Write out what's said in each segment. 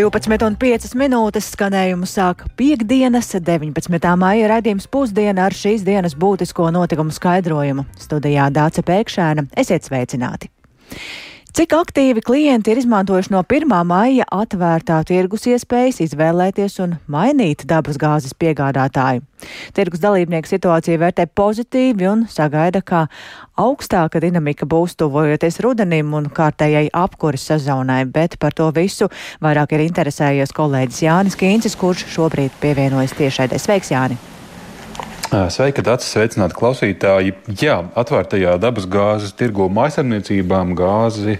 12,5 minūtes skanējumu sāk piekdienas, 19. maija raidījums pusdiena ar šīs dienas būtisko notikumu skaidrojumu. Studijā Dāca Pēkšēna, esiet sveicināti! Cik aktīvi klienti ir izmantojuši no 1. maija atvērtā tirgus iespējas izvēlēties un mainīt dabas gāzes piegādātāju? Tirgus dalībnieku situāciju vērtē pozitīvi un sagaida, ka augstāka dinamika būs tuvojoties rudenim un kārtējai apkuras sezonai, bet par to visu vairāk ir interesējies kolēģis Jānis Kīncis, kurš šobrīd pievienojas tiešai. Sveiks, Jāni! Sveika, Dārts, sveicināti klausītāji. Jā, atvērtajā dabas gāzes tirgu mājasemniecībām gāzi,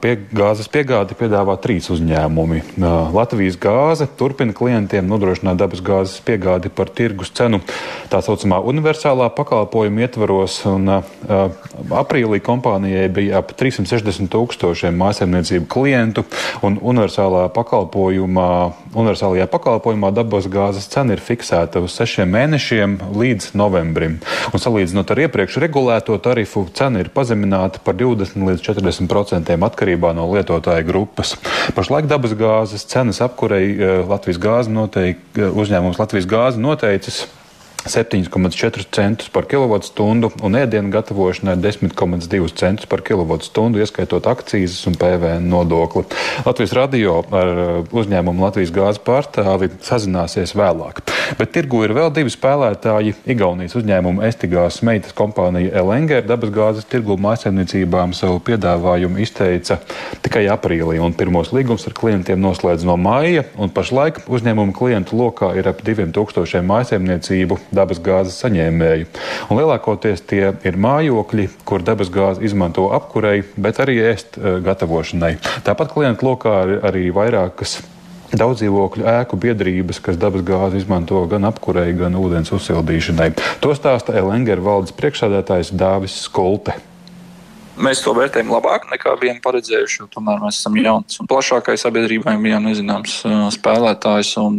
pie, gāzes piegādi piedāvā trīs uzņēmumi. Latvijas gāze turpina klientiem nodrošināt dabas gāzes piegādi par tirgus cenu tā saucamā universālā pakalpojuma ietvaros. Un, aprīlī kompānijai bija ap 360 tūkstošiem mājasemniecību klientu, un universālā pakalpojumā, universālajā pakalpojumā dabas gāzes cena ir fiksēta uz sešiem mēnešiem līdz novembrim. Un salīdzinot ar iepriekš regulēto tarifu, cena ir pazemināta par 20 līdz 40% atkarībā no lietotāja grupas. Pašlaik dabas gāzes cenas apkurei eh, Latvijas gāze noteikti, eh, uzņēmums Latvijas gāze noteicis 7,4 centus par kilovatstundu un ēdienu gatavošanai 10,2 centus par kilovatstundu, ieskaitot akcijas un PVN nodokli. Latvijas radio ar uh, uzņēmumu Latvijas gāzes pārstāvi sazināsies vēlāk. Bet tirgu ir vēl divi spēlētāji. Igaunijas uzņēmuma Estigās meitas kompānija Elenger dabas gāzes tirgu mājsaimniecībām savu piedāvājumu izteica tikai aprīlī, un pirmos līgumus ar klientiem noslēdz no māja, un pašlaik uzņēmuma klientu lokā ir ap 2000 mājsaimniecību dabasgāzes saņēmēju. Un lielākoties tie ir mājokļi, kur dabasgāzi izmanto apkurei, bet arī ēst uh, gatavošanai. Tāpat klientu lokā ir arī vairākas daudz dzīvokļu ēku biedrības, kas dabasgāzi izmanto gan apkurei, gan ūdens uzsildīšanai. To stāsta Elengera valdes priekšsādātājs Dāvis Skulte. Mēs to vērtējam labāk nekā vienu paredzējuši, jo tomēr mēs esam jauns un plašākai sabiedrībai bijām nezināms spēlētājs. Un,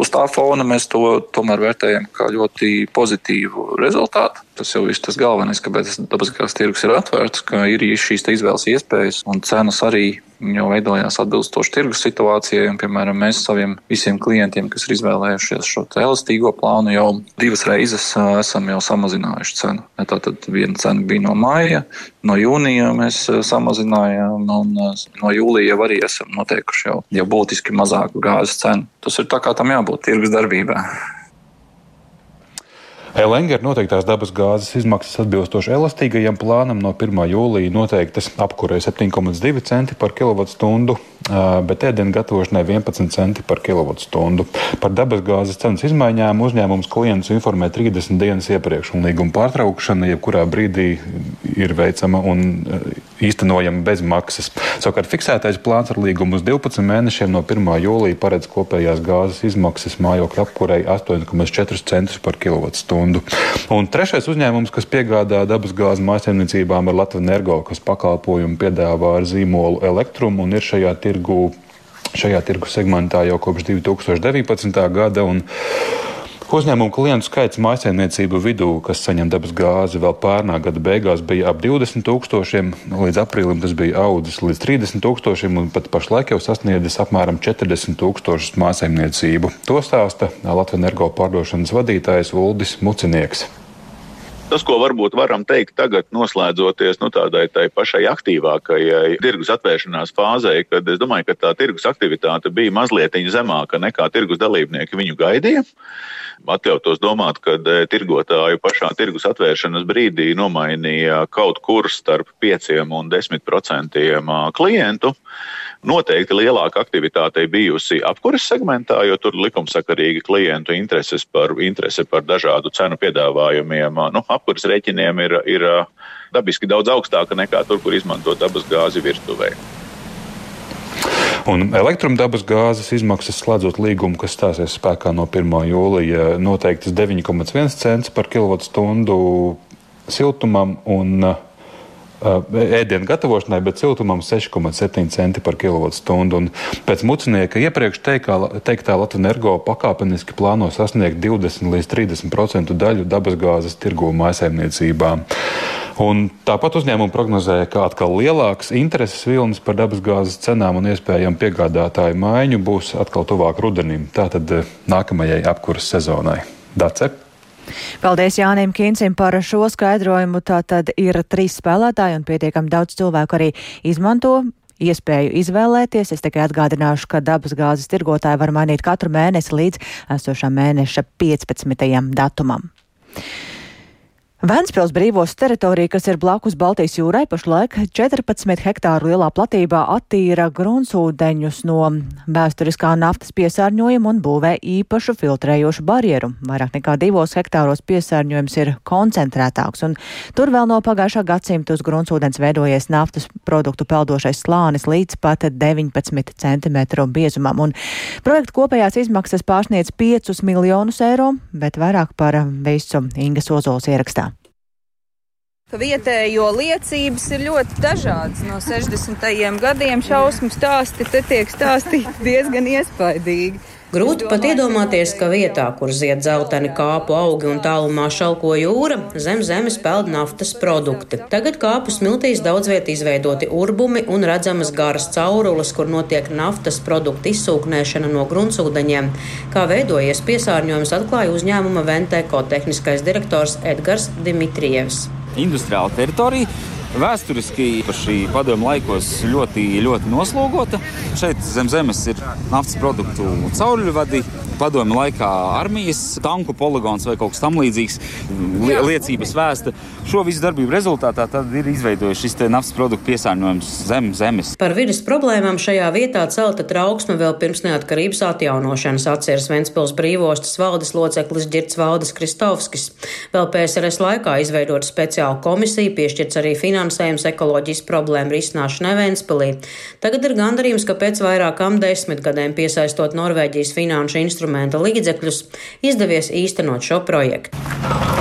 uz tā fona mēs to tomēr vērtējam kā ļoti pozitīvu rezultātu. Tas jau ir tas galvenais, kāpēc dabasgāzes tirgus ir atvērts, ka ir šīs izvēles iespējas un cenas arī jau veidojās atbilstoši tirgus situācijai. Un, piemēram, mēs saviem visiem klientiem, kas ir izvēlējušies šo elastīgo plānu, jau divas reizes esam jau samazinājuši cenu. Tātad viena cena bija no māja, no jūnija mēs samazinājām, un no jūlija jau arī esam noteikuši jau, jau būtiski mazāku gāzes cenu. Tas ir tā kā tam jābūt tirgus darbībā. Elenger noteiktās dabas gāzes izmaksas atbilstoši elastīgajam plānam no 1. jūlija noteiktas apkurē 7,2 centi par kilovatstundu, bet ēdienu gatavošanai 11 centi par kilovatstundu. Par dabas gāzes cenas izmaiņām uzņēmums klientus informē 30 dienas iepriekš, un līguma pārtraukšana jebkurā brīdī ir veicama un īstenojama bez maksas. Savukārt fiksētais plāns ar līgumu uz 12 mēnešiem no 1. jūlija paredz kopējās gāzes izmaksas mājokļa apkurei 8,4 centus par kilovatstundu stundu. Un trešais uzņēmums, kas piegādā dabas gāzi mājsaimniecībām, ir Latvijas Energo, kas pakalpojumu piedāvā ar zīmolu elektrumu un ir šajā tirgu. Šajā tirgu segmentā jau kopš 2019. gada. Uzņēmumu klientu skaits mājsaimniecību vidū, kas saņem dabas gāzi, vēl pērnā gada beigās bija ap 20 tūkstošiem, līdz aprīlim tas bija audzis līdz 30 tūkstošiem un pat pašlaik jau sasniedzis apmēram 40 tūkstošus mājsaimniecību. To stāsta Latvijas energo pārdošanas vadītājs Uldis Mucinieks. Tas, ko varbūt varam teikt tagad, noslēdzoties nu, tādai pašai aktīvākajai tirgus atvēršanās fāzē, kad es domāju, ka tā tirgus aktivitāte bija mazliet zemāka nekā tirgus dalībnieki viņu gaidīja atļautos domāt, ka e, tirgotāju pašā tirgus atvēršanas brīdī nomainīja kaut kur starp 5 un 10 procentiem klientu. Noteikti lielāka aktivitāte bijusi apkuras segmentā, jo tur likumsakarīgi klientu intereses par, interese par dažādu cenu piedāvājumiem, nu, apkuras rēķiniem ir, ir dabiski daudz augstāka nekā tur, kur izmanto dabas gāzi virtuvē. Un elektrumdabas gāzes izmaksas slēdzot līgumu, kas stāsies spēkā no 1. jūlija, noteiktas 9,1 cents par kilovatstundu siltumam un uh, ēdienu gatavošanai, bet siltumam 6,7 centi par kilovatstundu. Un pēc mucinieka iepriekš teikā, teiktā Latvijas energo pakāpeniski plāno sasniegt 20 līdz 30% daļu dabasgāzes tirgu mājsaimniecībām. Un tāpat uzņēmumi prognozēja, ka atkal lielāks intereses vilnis par dabasgāzes cenām un iespējamu piegādātāju maiņu būs atkal tuvāk rudenim, tātad eh, nākamajai apkuras sezonai. Dace. Paldies Jānim Kīnsim par šo skaidrojumu. Tātad ir trīs spēlētāji un pietiekami daudz cilvēku arī izmanto iespēju izvēlēties. Es tikai atgādināšu, ka dabas gāzes tirgotāji var mainīt katru mēnesi līdz esošā mēneša 15. datumam. Vēnspils brīvos teritorija, kas ir blakus Baltijas jūrai, pašlaik 14 hektāru lielā platībā attīra gruntsūdeņus no vēsturiskā naftas piesārņojuma un būvē īpašu filtrējošu barjeru. Vairāk nekā divos hektāros piesārņojums ir koncentrētāks, un tur vēl no pagājušā gadsimta uz gruntsūdens veidojies naftas produktu peldošais slānis līdz pat 19 cm biezumam, un projekta kopējās izmaksas pārsniedz 5 miljonus eiro, bet vairāk par visu Ingas Ozols ierakstā vietējo liecības ir ļoti dažādas. No 60. gadiem šausmu stāsti te tiek stāstīti diezgan iespaidīgi. Grūti pat iedomāties, ka vietā, kur zied zeltaini kāpu augi un tālumā šalko jūra, zem zemes peld naftas produkti. Tagad kāpu smiltīs daudz viet izveidoti urbumi un redzamas garas caurules, kur notiek naftas produktu izsūknēšana no gruntsūdeņiem. Kā veidojies piesārņojums, atklāja uzņēmuma Venteko tehniskais direktors Edgars Dimitrievs industriāla teritorija. Vēsturiski šī padomu laikos ļoti, ļoti noslogota. Šeit zem zemes ir naftas produktu cauruļvadi, padomu laikā armijas tanku poligons vai kaut kas tamlīdzīgs, li liecības vēsta. Šo visu darbību rezultātā ir izveidojuši šis naftas produktu piesārņojums zem zemes. Par vidas problēmām šajā vietā celta trauksme vēl pirms neatkarības atjaunošanas, atceras Ventspils brīvostas valdes loceklis Girts Valdes Kristovskis. Vēl PSRS laikā izveidota speciāla komisija, piešķirts arī finansējums ekoloģijas problēmu risināšanai Ventspilī. Tagad ir gandarījums, ka pēc vairākām desmitgadēm piesaistot Norvēģijas finanšu instrumentu instrumenta līdzekļus izdevies īstenot šo projektu.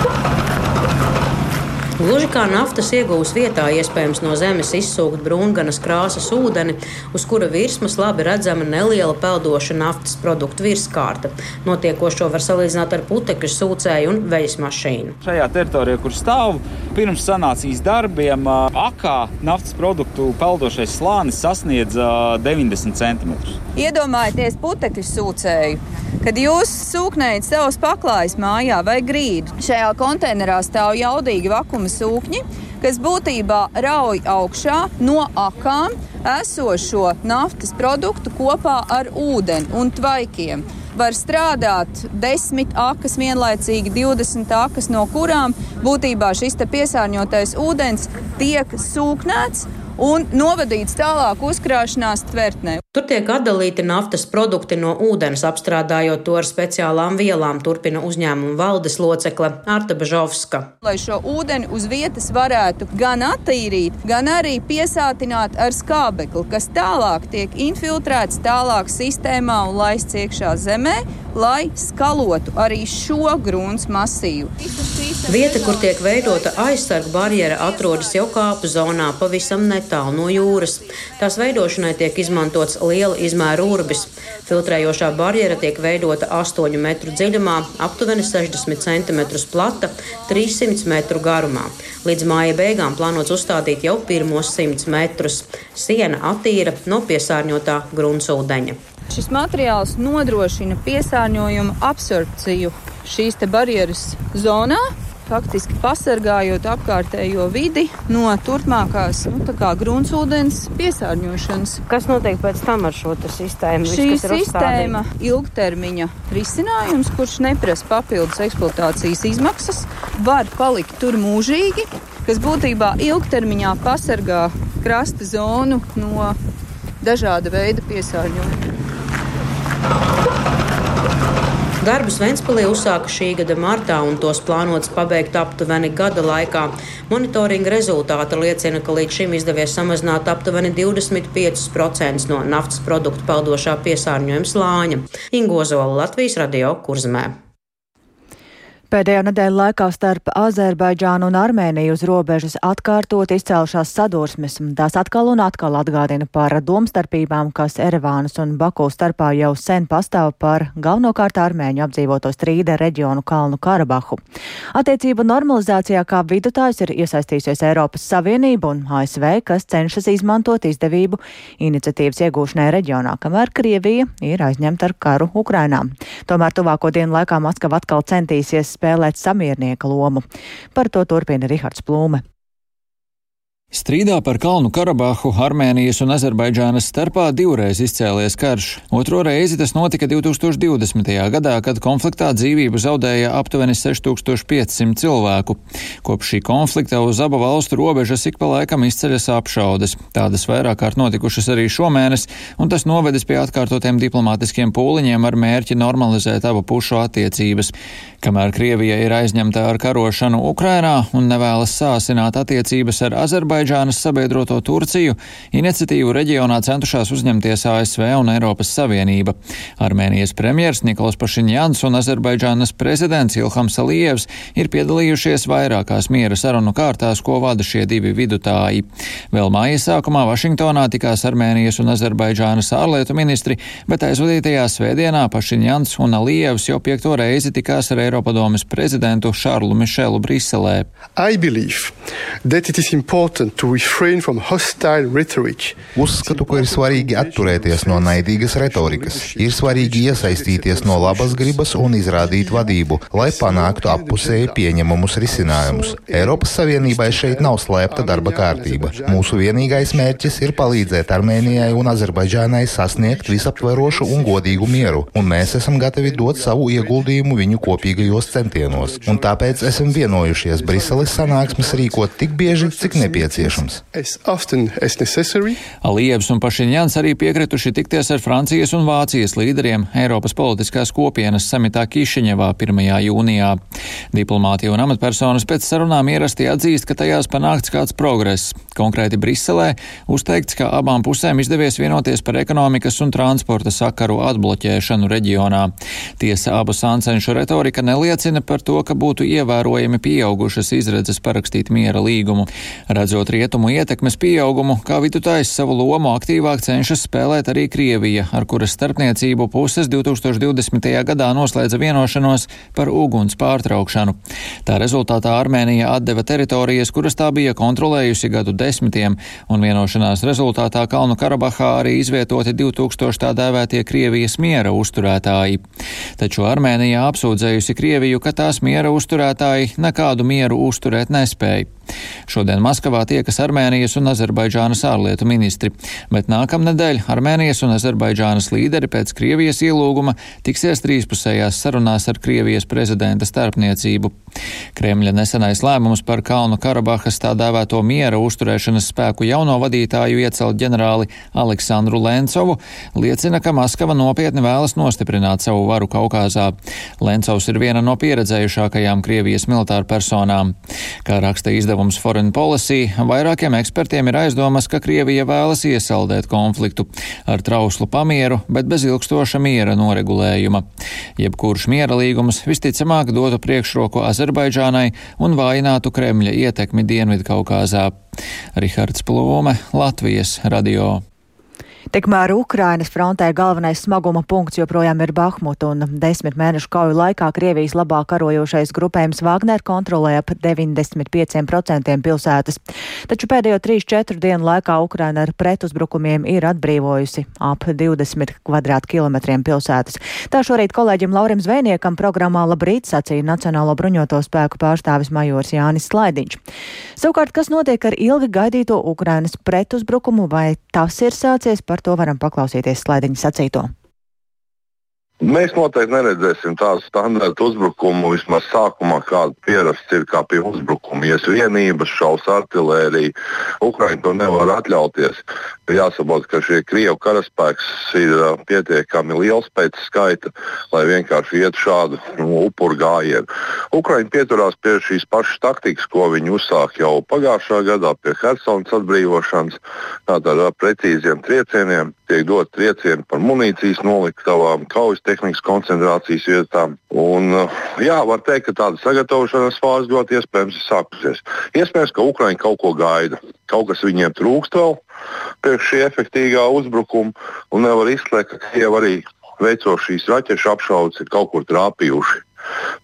Gluži kā naftas iegūs vietā, iespējams no zemes izsūkt brūnganas krāsas ūdeni, uz kura virsmas labi redzama neliela peldoša naftas produktu virskārta. Notiekošo var salīdzināt ar putekļu sūcēju un veļas mašīnu. Šajā teritorijā, kur stāv pirms sanācijas darbiem, akā naftas produktu peldošais slānis sasniedz 90 cm. Iedomājieties putekļu sūcēju Kad jūs sūknējat savus paklājus mājā vai grīdu, šajā konteinerā stāv jaudīgi vakuma sūkņi, kas būtībā rauj augšā no akām esošo naftas produktu kopā ar ūdeni un tvaikiem var strādāt desmit akas vienlaicīgi, 20 akas, no kurām būtībā šis piesārņotais ūdens tiek sūknēts un novadīts tālāk uzkrāšanās tvertnē. Tur tiek atdalīti naftas produkti no ūdens, apstrādājot to ar speciālām vielām, turpina uzņēmuma valdes locekle Arta Bažovska. Lai šo ūdeni uz vietas varētu gan attīrīt, gan arī piesātināt ar skābekli, kas tālāk tiek infiltrēts tālāk sistēmā un laists iekšā zemē, lai skalotu arī šo grunts masīvu. Vieta, kur tiek veidota aizsarga barjera, atrodas jau kāpu zonā pavisam netālu no jūras. Tās veidošanai tiek izmantots liela izmēra urbis. Filtrējošā barjera tiek veidota 8 metru dziļumā, aptuveni 60 cm plata, 300 metru garumā. Līdz māja beigām plānots uzstādīt jau pirmos 100 metrus. Siena attīra no piesārņotā gruntsūdeņa. Šis materiāls nodrošina piesārņojumu absorpciju šīs barjeras zonā, faktiski pasargājot apkārtējo vidi no turpmākās nu, gruntsūdens piesārņošanas. Kas notiek pēc tam ar šo sistēmu? Šī viss, sistēma ir ilgtermiņa risinājums, kurš neprasa papildus eksploatācijas izmaksas, var palikt tur mūžīgi, kas būtībā ilgtermiņā pasargā krasta zonu no dažāda veida piesārņojuma. Darbus Ventspēlī uzsāka šī gada martā un tos plānots pabeigt aptuveni gada laikā. Monitoringa rezultāti liecina, ka līdz šim izdevies samazināt aptuveni 25% no naftas produktu peldošā piesārņojuma slāņa. Ingozola Latvijas radio kurzmē. Pēdējo nedēļu laikā starp Azerbaidžānu un Armēniju uz robežas atkārtot izcēlušās sadursmes. Tās atkal un atkal atgādina par domstarpībām, kas Erevānas un Baku starpā jau sen pastāv par galvenokārt armēņu apdzīvoto strīda reģionu Kalnu Karabahu. Attiecību normalizācijā kā vidutājs ir iesaistījusies Eiropas Savienība un ASV, kas cenšas izmantot izdevību iniciatīvas iegūšanai reģionā, kamēr Krievija ir aizņemta ar karu Ukrainā. Tomēr tuvāko dienu laikā Maskava atkal centīsies spēlēt samiernieka lomu. Par to turpina Rihards Plūme. Strīdā par Kalnu Karabahu Armēnijas un Azerbaidžānas starpā divreiz izcēlies karš. Otro reizi tas notika 2020. gadā, kad konfliktā dzīvību zaudēja aptuveni 6500 cilvēku. Kopš šī konflikta uz abu valstu robežas ik pa laikam izceļas apšaudes. Tādas vairāk kārt notikušas arī šomēnes, un tas novedis pie atkārtotiem diplomātiskiem pūliņiem ar mērķi normalizēt abu pušu attiecības. Kamēr Krievija ir aizņemta ar karošanu Ukrainā un nevēlas sāsināt attiecības ar Azerbaidžānu, Azerbaidžānas sabiedroto Turciju, iniciatīvu reģionā centušās uzņemties ASV un Eiropas Savienība. Armēnijas premjers Nikolas Pašiņjans un Azerbaidžānas prezidents Ilhams Alievs ir piedalījušies vairākās miera sarunu kārtās, ko vada šie divi vidutāji. Vēl māja sākumā Vašingtonā tikās Armēnijas un Azerbaidžānas ārlietu ministri, bet aizvadītajā svētdienā Pašiņjans un Alievs jau piekto reizi tikās ar Eiropadomes prezidentu Šarlu Mišelu Briselē. Uzskatu, ka ir svarīgi atturēties no naidīgas retorikas. Ir svarīgi iesaistīties no labas gribas un izrādīt vadību, lai panāktu appusēji pieņemumus risinājumus. Eiropas Savienībai šeit nav slēpta darba kārtība. Mūsu vienīgais mērķis ir palīdzēt Armēnijai un Azerbaidžānai sasniegt visaptverošu un godīgu mieru, un mēs esam gatavi dot savu ieguldījumu viņu kopīgajos centienos. Un tāpēc esam vienojušies Briseles sanāksmes rīkot tik bieži, cik nepieciešams nepieciešams. Alievs un Pašiņjans arī piekrituši tikties ar Francijas un Vācijas līderiem Eiropas politiskās kopienas samitā Kišiņevā 1. jūnijā. Diplomāti un amatpersonas pēc sarunām ierasti atzīst, ka tajās panākts kāds progress. Konkrēti Briselē uzteikts, ka abām pusēm izdevies vienoties par ekonomikas un transporta sakaru atbloķēšanu reģionā. Tiesa abu sāncenšu retorika neliecina par to, ka būtu ievērojami pieaugušas izredzes parakstīt miera līgumu. Redzot rietumu ietekmes pieaugumu, kā vidutājs savu lomu aktīvāk cenšas spēlēt arī Krievija, ar kuras starpniecību puses 2020. gadā noslēdza vienošanos par uguns pārtraukšanu. Tā rezultātā Armēnija atdeva teritorijas, kuras tā bija kontrolējusi gadu desmitiem, un vienošanās rezultātā Kalnu Karabahā arī izvietoti 2000 tā dēvētie Krievijas miera uzturētāji. Taču Armēnija apsūdzējusi Krieviju, ka tās miera uzturētāji nekādu mieru uzturēt nespēja. Šodien Maskavā tiekas Armēnijas un Azerbaidžānas ārlietu ministri, bet nākamnedēļ Armēnijas un Azerbaidžānas līderi pēc Krievijas ielūguma tiksies trīspusējās sarunās ar Krievijas prezidenta starpniecību. Kremļa nesenais lēmums par Kalnu Karabahas tā dēvēto miera uzturēšanas spēku jauno vadītāju iecelt ģenerāli Aleksandru Lencovu liecina, ka Maskava nopietni vēlas nostiprināt savu varu Kaukāzā. Lencovs ir viena no pieredzējušākajām Krievijas militāru personām. Kā raksta izdevums Foreign Policy, vairākiem ekspertiem ir aizdomas, ka Krievija vēlas iesaldēt konfliktu ar trauslu pamieru, bet bez ilgstoša miera noregulējuma. Jebkurš miera līgums visticamāk dotu priekšroku Azerbaidžānai. Un vājinātu Kremļa ietekmi Dienvidkaukāzā. Rihards Plūme, Latvijas radio. Tikmēr Ukrainas frontē galvenais smaguma punkts joprojām ir Bahmut, un desmit mēnešu kauju laikā Krievijas labā karojošais grupējums Wagner kontrolē ap 95% pilsētas. Taču pēdējo 3-4 dienu laikā Ukraina ar pretuzbrukumiem ir atbrīvojusi ap 20 kvadrātkilometriem pilsētas. Tā šorīt kolēģim Laurim Zvejniekam programmā Labrīt sacīja Nacionālo bruņoto spēku pārstāvis majors Jānis Slaidiņš. Savukārt, kas notiek ar ilgi gaidīto Ukrainas pretuzbrukumu, vai tas ir sācies par to varam paklausīties slaidiņa sacīto. Mēs noteikti neredzēsim tādu standarta uzbrukumu, vismaz sākumā, kāda pierasts ir kā pie uzbrukuma. Ja vienības šaus artērija, Ukraiņa to nevar atļauties. Jāsaprot, ka šie Krievu karaspēks ir pietiekami liels pēc skaita, lai vienkārši ietu šādu nu, upuru gājienu. Ukraiņa pieturās pie šīs pašas taktikas, ko viņi uzsāka jau pagājušā gadā pie Helsinas atbrīvošanas. Tātad ar precīziem triecieniem tiek dot triecieni par munīcijas noliktavām, kaujas tehnikas koncentrācijas vietām. Un, jā, var teikt, ka tāda sagatavošanās fāze ļoti iespējams ir sākusies. Iespējams, ka Ukraiņi kaut ko gaida. Kaut kas viņiem trūkst vēl priekš šī efektīvā uzbrukuma, un nevar izslēgt, ka Krievija arī veicot šīs raķešu apšaudes, ir kaut kur trāpījuši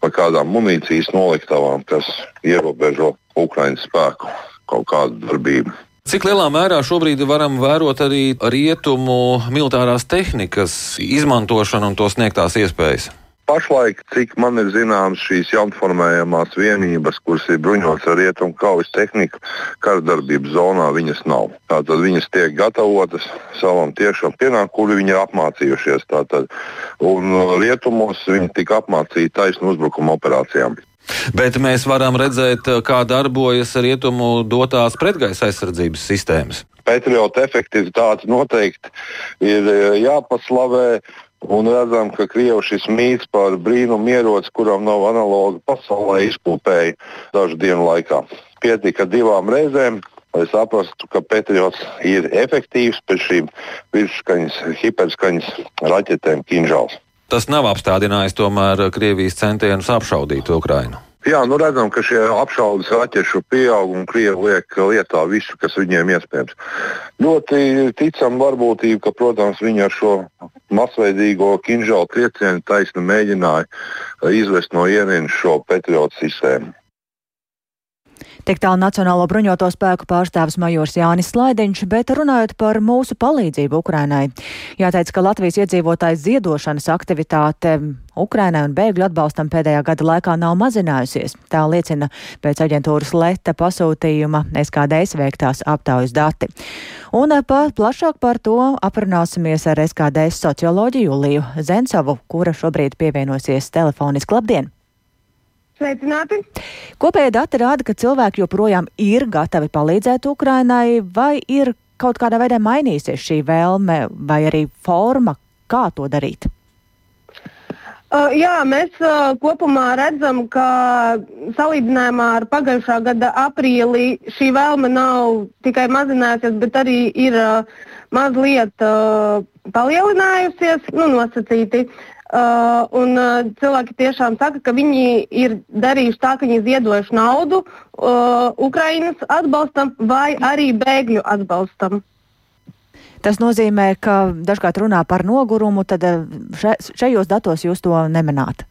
pa kādām munīcijas noliktavām, kas ierobežo Ukraiņas spēku kaut kādu darbību. Cik lielā mērā šobrīd varam vērot arī rietumu militārās tehnikas izmantošanu un to sniegtās iespējas? Pašlaik, cik man ir zināms, šīs jaunformējamās vienības, kuras ir bruņotas ar rietumu kaujas tehniku, karadarbības zonā viņas nav. Tātad viņas tiek gatavotas savam tiešām pienākumam, kuru viņi ir apmācījušies. Tātad, un rietumos viņi tika apmācīti taisnu uzbrukuma operācijām. Bet mēs varam redzēt, kā darbojas rietumu dotās pretgaisa aizsardzības sistēmas. Patriota efektivitāte noteikti ir jāpaslavē. Un redzam, ka Krievijas šis mīts par brīnumu ieroci, kuram nav analoga pasaulē, izkopēja dažu dienu laikā. Pietika divām reizēm, lai saprastu, ka Patriots ir efektīvs pēc šīm virsskaņas, hiperskaņas raķetēm Kinžāls. Tas nav apstādinājis tomēr Krievijas centienus apšaudīt Ukrainu. Jā, nu redzam, ka šie apšaudes raķešu pieaug un Krievi liek lietā visu, kas viņiem iespējams. Ļoti ticam varbūtību, ka, protams, viņi ar šo masveidīgo kinžālu triecienu taisni mēģināja izvest no ierīnas šo patriotu sistēmu. Tik tālu Nacionālo bruņoto spēku pārstāvis majors Jānis Slaidiņš, bet runājot par mūsu palīdzību Ukrainai. Jāteic, ka Latvijas iedzīvotājs ziedošanas aktivitāte Ukrainai un bēgļu atbalstam pēdējā gada laikā nav mazinājusies. Tā liecina pēc aģentūras Leta pasūtījuma SKDS veiktās aptaujas dati. Un pa, plašāk par to aprunāsimies ar SKDS socioloģiju Juliju Zensovu, kura šobrīd pievienosies telefoniski. Labdien! Sveicināti! Kopējie dati rāda, ka cilvēki joprojām ir gatavi palīdzēt Ukrainai, vai ir kaut kādā veidā mainījusies šī vēlme vai arī forma, kā to darīt? Uh, jā, mēs uh, kopumā redzam, ka salīdzinājumā ar pagājušā gada aprīli šī vēlme nav tikai mazinājusies, bet arī ir uh, mazliet uh, palielinājusies, nu, nosacīti. Uh, un uh, cilvēki tiešām saka, ka viņi ir darījuši tā, ka viņi ziedojuši naudu uh, Ukraiņas atbalstam vai arī bēgļu atbalstam. Tas nozīmē, ka dažkārt runā par nogurumu, tad še, šajos datos jūs to nemanāt.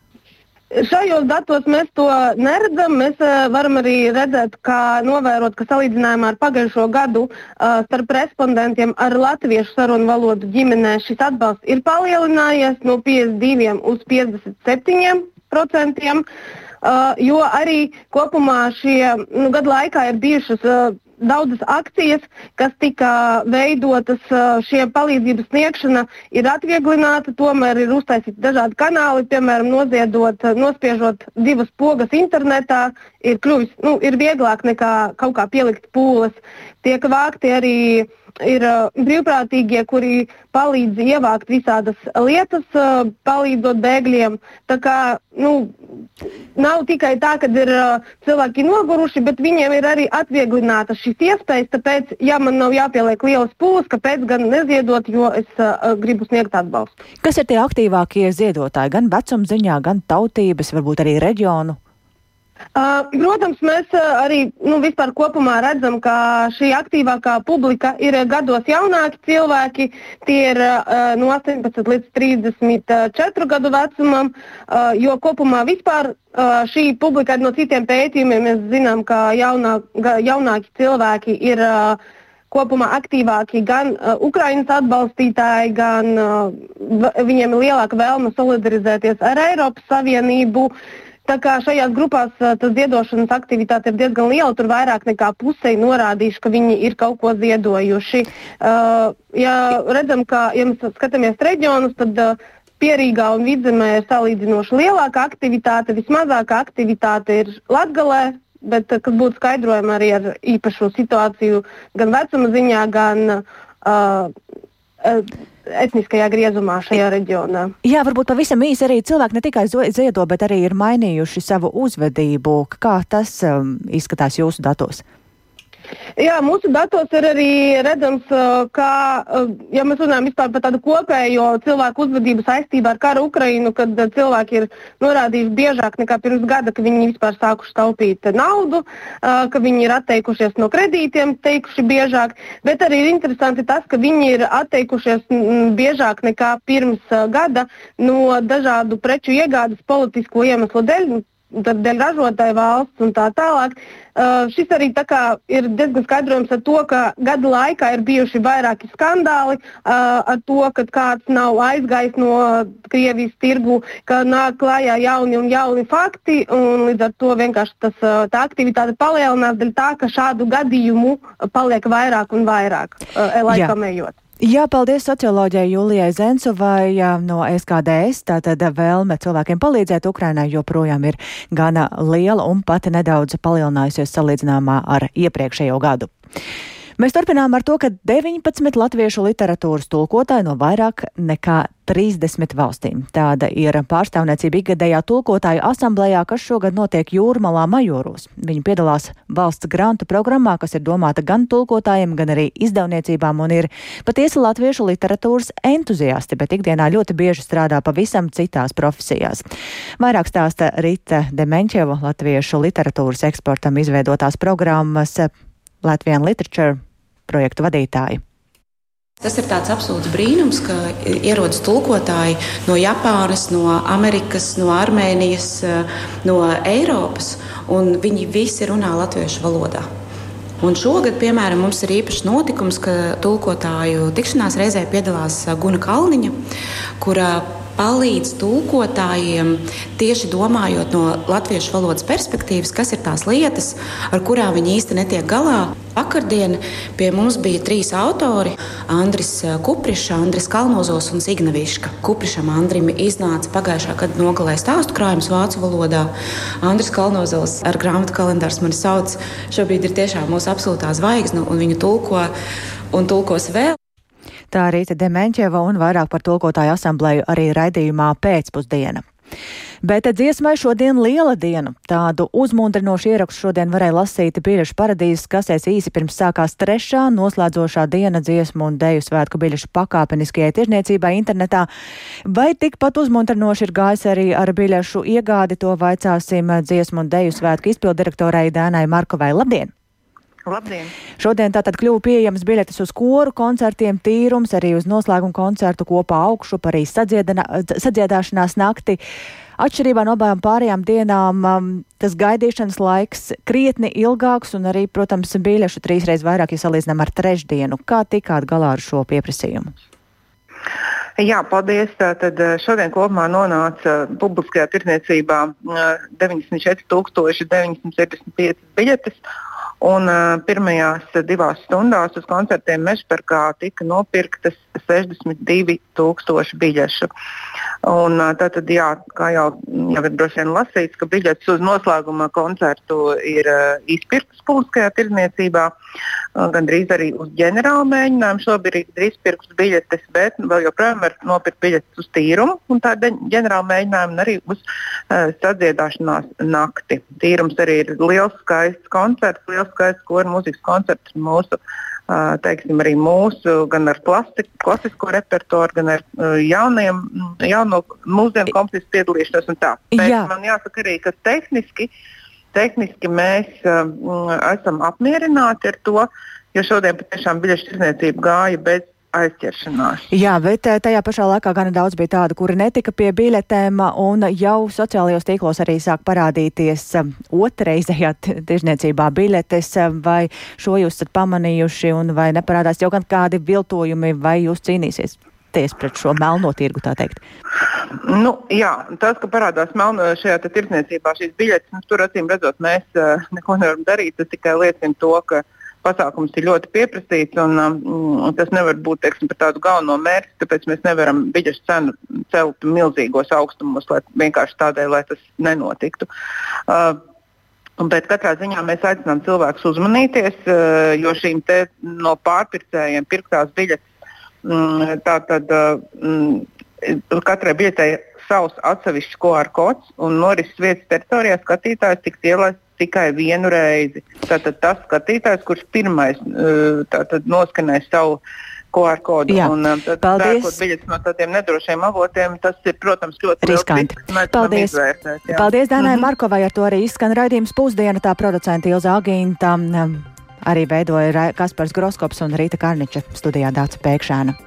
Šajos datos mēs to neredzam. Mēs uh, varam arī redzēt, kā novērot, ka salīdzinājumā ar pagājušo gadu uh, starp respondentiem ar latviešu sarunu valodu ģimenē šis atbalsts ir palielinājies no 52 uz 57 procentiem. Uh, jo arī kopumā šie nu, gadu laikā ir bijušas uh, daudzas akcijas, kas tika veidotas šie palīdzības sniegšana, ir atvieglināta, tomēr ir uztaisīti dažādi kanāli, piemēram, noziedot, nospiežot divas pogas internetā, ir kļuvis, nu, ir vieglāk nekā kaut kā pielikt pūles. Tiek vākti arī ir uh, brīvprātīgie, kuri palīdz ievākt visādas lietas, uh, palīdzot bēgļiem. Tā kā, nu, nav tikai tā, ka ir uh, cilvēki noguruši, bet viņiem ir arī atvieglināta šīs iespējas. Tāpēc, ja man nav jāpieliek lielas pūles, kāpēc gan neziedot, jo es uh, gribu sniegt atbalstu. Kas ir tie aktīvākie ziedotāji? Gan vecumziņā, gan tautības, varbūt arī reģionu? Uh, protams, mēs uh, arī nu, vispār kopumā redzam, ka šī aktīvākā publika ir gados jaunāki cilvēki. Tie ir uh, no 18 līdz 34 gadu vecumam, jo kopumā vispār šī publika no citiem pētījumiem mēs zinām, ka jaunā, jaunāki cilvēki ir. Kopumā aktīvāki gan uh, Ukraiņas atbalstītāji, gan uh, viņiem ir lielāka vēlme solidarizēties ar Eiropas Savienību. Uh, Tā kā šajās grupās tas ziedošanas aktivitāte ir diezgan liela, tur vairāk nekā pusē norādījuši, ka viņi ir kaut ko ziedojuši. Uh, ja redzam, ka, ja mēs skatāmies reģionus, tad uh, Pierīgā un Vidzemē ir salīdzinoši lielāka aktivitāte, vismazākā aktivitāte ir Latgalē, bet kas būtu skaidrojama arī ar īpašu situāciju gan vecuma ziņā, gan uh, etniskajā griezumā šajā reģionā. Jā, varbūt pavisam īsi arī cilvēki ne tikai ziedo, bet arī ir mainījuši savu uzvedību. Kā tas um, izskatās jūsu datos? Jā, mūsu datos ir arī redzams, ka, ja mēs runājam par tādu kopējo cilvēku uzvedību saistībā ar karu Ukrainu, kad cilvēki ir norādījuši biežāk nekā pirms gada, ka viņi vispār sākuši taupīt naudu, ka viņi ir atteikušies no kredītiem, teikuši biežāk, bet arī ir interesanti tas, ka viņi ir atteikušies biežāk nekā pirms gada no dažādu preču iegādes politisko iemeslu dēļ dēļ ražotāja valsts un tā tālāk. Uh, šis arī tā ir diezgan skaidrojams ar to, ka gadu laikā ir bijuši vairāki skandāli uh, ar to, ka kāds nav aizgājis no Krievijas tirgu, ka nāk klājā jauni un jauni fakti. Un līdz ar to vienkārši tas, uh, tā aktivitāte palielinās dēļ tā, ka šādu gadījumu paliek vairāk un vairāk uh, laikam ejot. Jā, paldies socioloģijai Julijai Zensovai no SKDS. Tātad vēlme cilvēkiem palīdzēt Ukrainai joprojām ir gana liela un pat nedaudz palielinājusies salīdzinājumā ar iepriekšējo gadu. Mēs turpinām ar to, ka 19 latviešu literatūras tulkotāji no vairāk nekā 30 valstīm. Tāda ir pārstāvniecība ikgadējā tulkotāju asamblējā, kas šogad notiek Jūrmalā Majoros. Viņi piedalās valsts grantu programmā, kas ir domāta gan tulkotājiem, gan arī izdevniecībām un ir patiesi latviešu literatūras entuziasti, bet ikdienā ļoti bieži strādā pavisam citās profesijās. Vairāk stāsta Rita Demenčeva, latviešu literatūras eksportam izveidotās programmas Latvian Literature projektu vadītāji. Tas ir tāds absolūts brīnums, ka ierodas tulkotāji no Japānas, no Amerikas, no Armēnijas, no Eiropas, un viņi visi runā latviešu valodā. Un šogad, piemēram, mums ir īpašs notikums, ka tulkotāju tikšanās reizē piedalās Guna Kalniņa, kura palīdz tulkotājiem tieši domājot no latviešu valodas perspektīvas, kas ir tās lietas, ar kurām viņi īsti netiek galā. Vakardien pie mums bija trīs autori - Andris Kuprišs, Andris Kalnozos un Zignaviška. Kuprišam Andrim iznāca pagājušā gada nogalē stāstu krājums vācu valodā. Andris Kalnozos ar grāmatu kalendārs mani sauc. Šobrīd ir tiešām mūsu absolūtā zvaigzne un viņu tulko un tulkos vēl. Tā Rīta Demenķeva un vairāk par tulkotāju asamblēju arī raidījumā pēcpusdiena. Bet dziesmai šodien liela diena. Tādu uzmundrinošu ierakstu šodien varēja lasīt biļešu paradīzes kasēs īsi pirms sākās trešā noslēdzošā diena dziesmu un deju svētku biļešu pakāpeniskajai tirzniecībai internetā. Vai tikpat uzmundrinoši ir gājis arī ar biļešu iegādi, to vaicāsim dziesmu un deju svētku izpildirektorai Dēnai Markovai. Labdien! Labdien! Šodien tātad kļuva pieejams biļetes uz koru koncertiem, tīrums, arī uz noslēguma koncertu kopā augšu, arī sadziedāšanās nakti. Atšķirībā no abām pārējām dienām um, tas gaidīšanas laiks krietni ilgāks un arī, protams, biļešu trīsreiz vairāk, ja salīdzinām ar trešdienu. Kā tikāt galā ar šo pieprasījumu? Jā, paldies. Tad uh, šodien kopumā nonāca publiskajā tirdzniecībā 94,975 uh, biļetes. Un uh, pirmajās divās stundās uz koncertiem Mešparkā tika nopirktas 62,000 biļešu. Un, tātad, jā, kā jau, jau ir droši vien lasīts, ka biļetes uz noslēguma koncertu ir uh, izpirktas publiskajā tirdzniecībā. Uh, Gan drīz arī uz ģenerālu mēģinājumu šobrīd ir izpirktas biļetes, bet vēl joprojām var nopirkt biļetes uz tīrumu un tā ģenerāla mēģinājumu un arī uz uh, sadziedāšanās nakti. Tīrums arī ir liels, skaists koncerts, liels skaists koru mūzikas koncerts mūsu. Uh, teiksim, arī mūsu, gan ar klasiku, klasisko repertuāru, gan ar jauniem, jauno mūsdienu kompozīciju piedalīšanos. Jā. Man jāsaka arī, ka tehniski, tehniski mēs uh, esam apmierināti ar to, jo šodien patiešām biļešu tirdzniecība gāja bez aizķeršanās. Jā, bet eh, tajā pašā laikā gan daudz bija tādu, kuri netika pie biļetēm, un jau sociālajos tīklos arī sāk parādīties eh, otrreizējā tirzniecībā biļetes, eh, vai šo jūs esat pamanījuši, un vai neparādās jau gan kādi viltojumi, vai jūs cīnīsies? pret šo melno tirgu, tā teikt? Nu, jā, tas, ka parādās melno šajā tirdzniecībā šīs biļetes, nu, tur acīm redzot, mēs uh, neko nevaram darīt. Tas tikai liecina to, ka uh, pasākums ir ļoti pieprasīts, un um, tas nevar būt teiksim, par tādu galveno mērķi. Tāpēc mēs nevaram biļešu cenu celt milzīgos augstumos, lai vienkārši tādēļ, lai tas nenotiktu. Uh, Bet katrā ziņā mēs aicinām cilvēkus uzmanīties, uh, jo šīm no pārpircējiem pirktās biļetes, mm, tātad mm, katrai biļetei savs atsevišķs QR kods un norises vietas teritorijā skatītājs tiks ielaists tikai vienu reizi. Tātad tas skatītājs, kurš pirmais tātad, noskanēs savu QR kodu. Jā. Un, um, tad, Paldies. pērkot biļetes no tādiem nedrošiem avotiem, tas ir, protams, ļoti Riskanti. Paldies. Paldies Dānai mm. -hmm. Markovai, ar to arī izskan raidījums pusdiena, tā producenta Ilza Agīnta, um, arī veidoja Kaspars Groskops un Rīta Karniča studijā Dāca Pēkšēna.